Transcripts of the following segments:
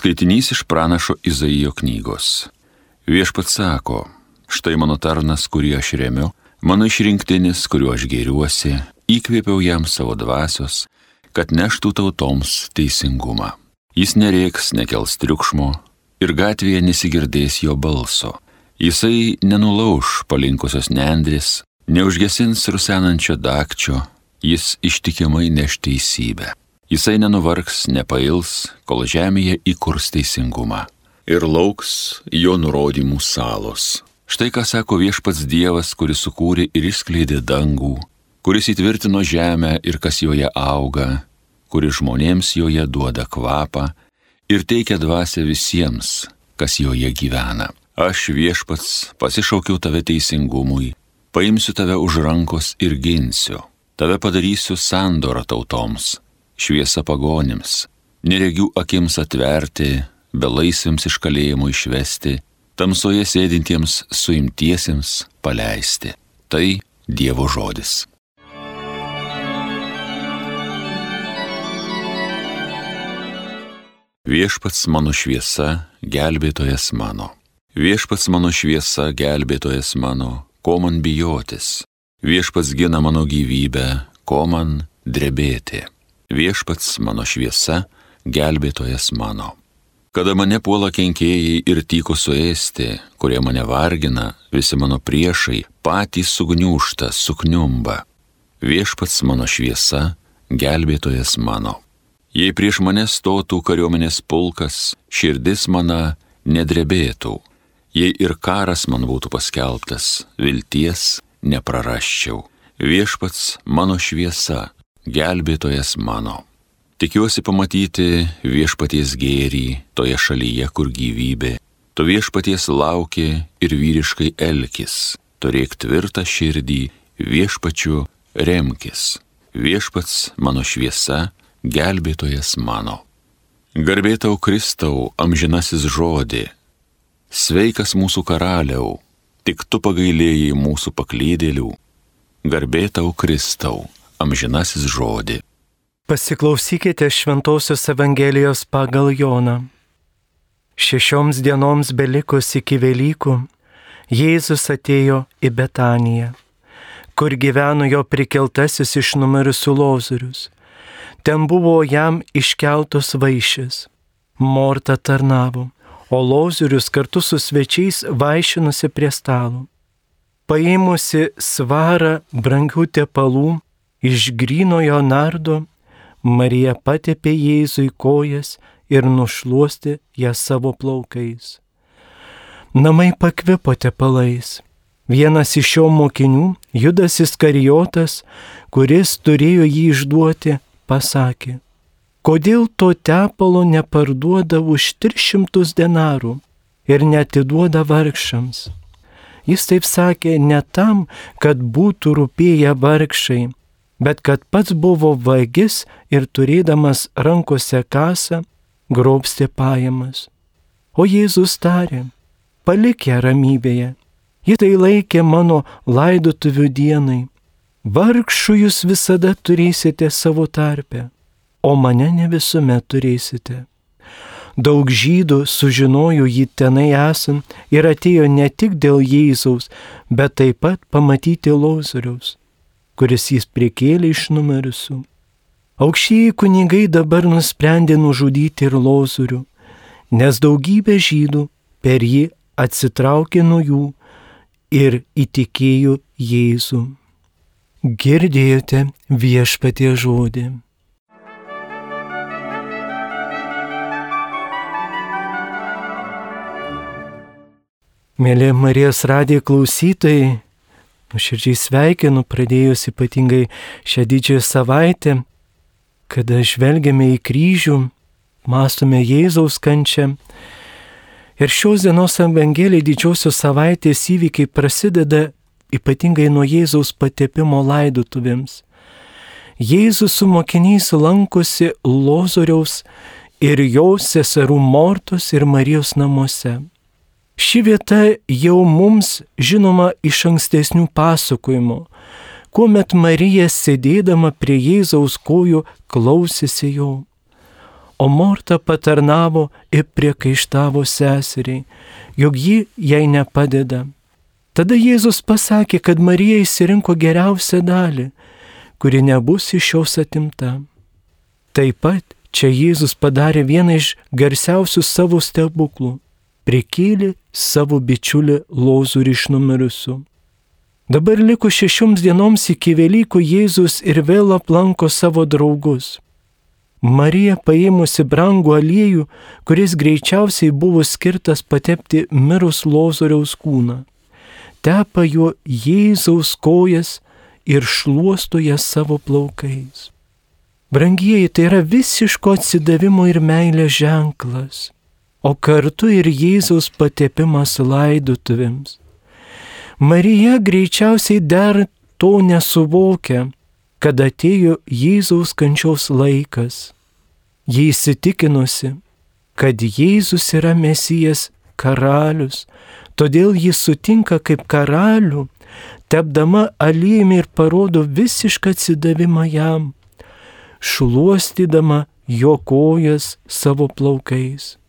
Skaitinys iš pranašo Izaijo knygos. Viešpats sako, štai mano tarnas, kurį aš remiu, mano išrinktinis, kuriuo aš gėriuosi, įkvėpiau jam savo dvasios, kad neštų tautoms teisingumą. Jis nereiks, nekels triukšmo ir gatvėje nesigirdės jo balso. Jisai nenulauž palinkusios nendris, neužgesins rusenančio dakčio, jis ištikimai neš teisybę. Jisai nenuvargs, nepails, kol žemėje įkurs teisingumą. Ir lauks jo nurodymų salos. Štai ką sako viešpats Dievas, kuris sukūrė ir išskleidė dangų, kuris įtvirtino žemę ir kas joje auga, kuris žmonėms joje duoda kvapą ir teikia dvasę visiems, kas joje gyvena. Aš viešpats pasišaukiau tave teisingumui, paimsiu tave už rankos ir ginsiu, tave padarysiu sandorą tautoms šviesa pagonims, neregių akims atverti, belaisviams iš kalėjimo išvesti, tamsoje sėdintiems suimtiesiems paleisti. Tai Dievo žodis. Viešpats mano šviesa, gelbėtojas mano. Viešpats mano šviesa, gelbėtojas mano, ko man bijotis. Viešpats gina mano gyvybę, ko man drebėti viešpats mano šviesa, gelbėtojas mano. Kada mane puola kenkėjai ir tyko suėsti, kurie mane vargina, visi mano priešai, patys sugniūšta, sukniumba. Viešpats mano šviesa, gelbėtojas mano. Jei prieš mane stotų kariuomenės pulkas, širdis mana nedrebėtų. Jei ir karas man būtų paskelbtas, vilties neprarasčiau. Viešpats mano šviesa, gelbėtojas mano. Tikiuosi pamatyti viešpaties gėrį toje šalyje, kur gyvybė. To viešpaties laukia ir vyriškai elkis. Turėk tvirtą širdį, viešpačiu remkis. Viešpats mano šviesa, gelbėtojas mano. Garbėtau Kristau, amžinasis žodį. Sveikas mūsų karaliau, tik tu pagailėjai mūsų paklydėlių. Garbėtau Kristau amžinasis žodį. Pasiklausykite Šventojios Evangelijos pagal Joną. Šešioms dienoms belikus iki Velykų Jėzus atėjo į Betaniją, kur gyveno jo prikeltasis iš numirusių lozorius. Ten buvo jam iškeltos vaišės. Morta tarnavo, o lozorius kartu su svečiais vaišinusi prie stalo. Paėmusi svarą brangių tepalų, Iš grinojo nardo Marija patepė Jėzui kojas ir nušuosti ją savo plaukais. Namai pakvipo tepalais. Vienas iš jo mokinių, Judas Iskarijotas, kuris turėjo jį išduoti, pasakė, kodėl to tepalo neparduoda už 300 denarų ir netiduoda vargšams. Jis taip sakė ne tam, kad būtų rūpėję vargšai, bet kad pats buvo vagis ir turėdamas rankose kasą, grobstė pajamas. O Jėzus tarė, palik ją ramybėje, ji tai laikė mano laidotuvių dienai. Vargšų jūs visada turėsite savo tarpę, o mane ne visuomet turėsite. Daug žydų sužinojo jį tenai esant ir atėjo ne tik dėl Jėzaus, bet taip pat pamatyti Lozoriaus kuris jis priekėlė iš numerusių. Aukštieji kunigai dabar nusprendė nužudyti ir lozorių, nes daugybė žydų per jį atsitraukė nuo jų ir įtikėjo Jėzų. Girdėjote viešpatie žodį. Mėly Marijos radijo klausytojai, Nuoširdžiai sveikinu, pradėjus ypatingai šią didžiąją savaitę, kada žvelgiame į kryžių, mąstome Jėzaus kančią. Ir šios dienos Evangelijai didžiosios savaitės įvykiai prasideda ypatingai nuo Jėzaus patepimo laidotuvėms. Jėzus su mokiniais lankosi Lozoriaus ir jo seserų Mortos ir Marijos namuose. Ši vieta jau mums žinoma iš ankstesnių pasakojimų, kuomet Marija sėdėdama prie Jėzaus kojų klausėsi jo. o Morta patarnavo ir priekaištavo seseriai, jog ji jai nepadeda. Tada Jėzus pasakė, kad Marija įsirinko geriausią dalį, kuri nebus iš jos atimta. Taip pat čia Jėzus padarė vieną iš garsiausių savo stebuklų - prikėlė savo bičiulį Lozurį iš numirusių. Dabar likus šešioms dienoms iki Velykų Jėzus ir vėl aplanko savo draugus. Marija paėmusi brangų aliejų, kuris greičiausiai buvo skirtas patepti mirus Lozoriaus kūną, tepa juo Jėzaus kojas ir šluosto jas savo plaukais. Brangieji, tai yra visiško atsidavimo ir meilės ženklas, o kartu ir Jėzaus patepimas laidutuvėms. Marija greičiausiai dar to nesuvokia, kad atėjo Jėzaus kančios laikas. Jie įsitikinusi, kad Jėzus yra Mesijas karalius, todėl jis sutinka kaip karalių, tepdama aliejimi ir parodo visišką atsidavimą jam, šluostydama jo kojas savo plaukais.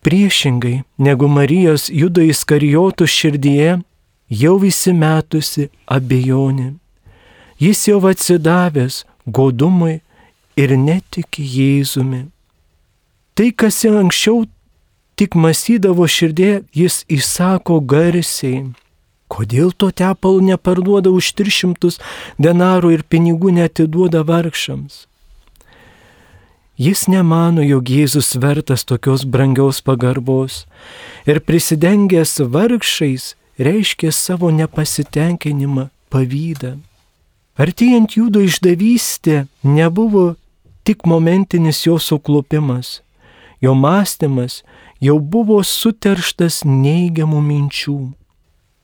Priešingai negu Marijos judo įskarijotų širdyje, jau įsimetusi abejonė. Jis jau atsidavęs godumui ir netiki Jėzumi. Tai, kas anksčiau tik mąstydavo širdė, jis įsako garsiai. Kodėl to tepalo neparduoda už 300 denarų ir pinigų netiduoda vargšams? Jis nemano, jog Jėzus vertas tokios brangiaus pagarbos ir prisidengęs vargšais reiškia savo nepasitenkinimą, pavydą. Artėjant jūdo išdavystė nebuvo tik momentinis jo suklupimas, jo mąstymas jau buvo suterštas neigiamų minčių.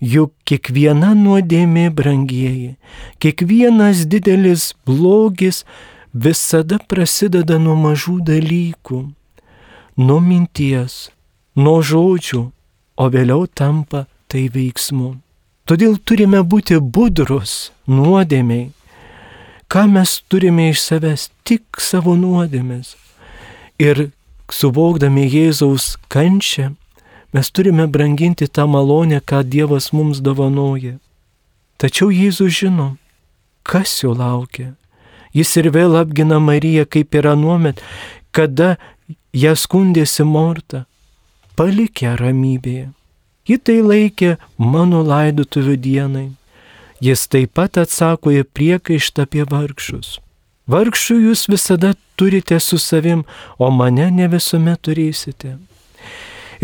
Juk kiekviena nuodėmė brangieji, kiekvienas didelis blogis visada prasideda nuo mažų dalykų, nuo minties, nuo žodžių, o vėliau tampa tai veiksmu. Todėl turime būti budrus nuodėmiai. Ką mes turime iš savęs? Tik savo nuodėmės. Ir suvokdami Jėzaus kančią, mes turime branginti tą malonę, ką Dievas mums dovanoja. Tačiau Jėzus žino, kas jo laukia. Jis ir vėl apgina Mariją, kaip yra nuomet, kada ją skundėsi Morta, palikė ramybėje. Ji tai laikė mano laidotuvių dienai. Jis taip pat atsako į priekaištą apie vargšus. Vargšų jūs visada turite su savim, o mane ne visuomet turėsite.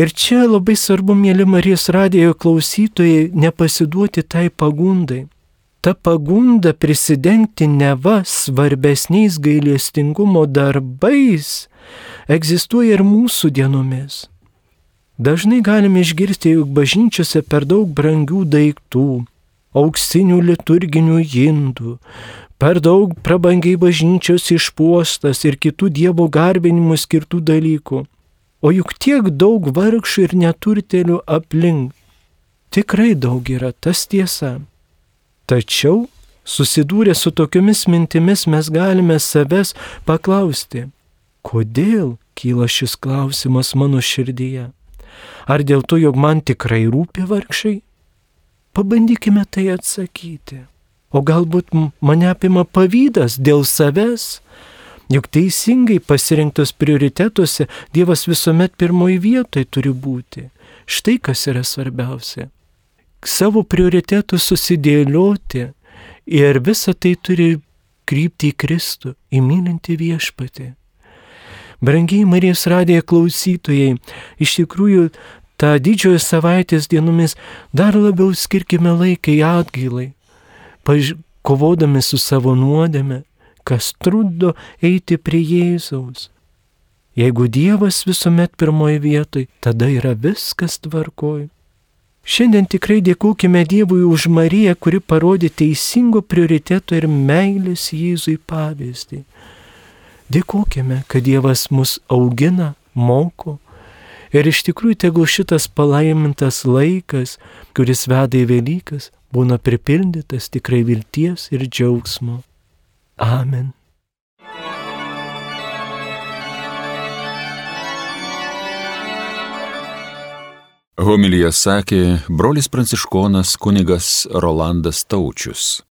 Ir čia labai svarbu, mėly Marijos radijo klausytojai, nepasiduoti tai pagundai. Ta pagunda prisidengti neva svarbesniais gailestingumo darbais egzistuoja ir mūsų dienomis. Dažnai galime išgirsti, jog bažnyčiose per daug brangių daiktų, auksinių liturginių indų, per daug prabangiai bažnyčios išpuostas ir kitų Dievo garbinimų skirtų dalykų. O juk tiek daug vargšų ir neturtelių aplink. Tikrai daug yra tas tiesa. Tačiau susidūrę su tokiomis mintimis mes galime savęs paklausti, kodėl kyla šis klausimas mano širdyje. Ar dėl to, jog man tikrai rūpi vargšai? Pabandykime tai atsakyti. O galbūt mane apima pavydas dėl savęs? Juk teisingai pasirinktos prioritetuose Dievas visuomet pirmoji vietoje turi būti. Štai kas yra svarbiausia. Savo prioritetų susidėlioti ir visa tai turi krypti į Kristų, į mylinti viešpatį. Brangiai Marijos radėje klausytojai, iš tikrųjų tą didžiojo savaitės dienomis dar labiau skirkime laikai atgailai, paž... kovodami su savo nuodėme, kas trukdo eiti prie Jėzaus. Jeigu Dievas visuomet pirmoje vietoje, tada yra viskas tvarkoj. Šiandien tikrai dėkojime Dievui už Mariją, kuri parodė teisingo prioriteto ir meilės Jėzui pavyzdį. Dėkojame, kad Dievas mus augina, moko. Ir iš tikrųjų tegul šitas palaimintas laikas, kuris veda į Velykas, būna pripildytas tikrai vilties ir džiaugsmo. Amen. Homilyje sakė brolis pranciškonas kunigas Rolandas Taučius.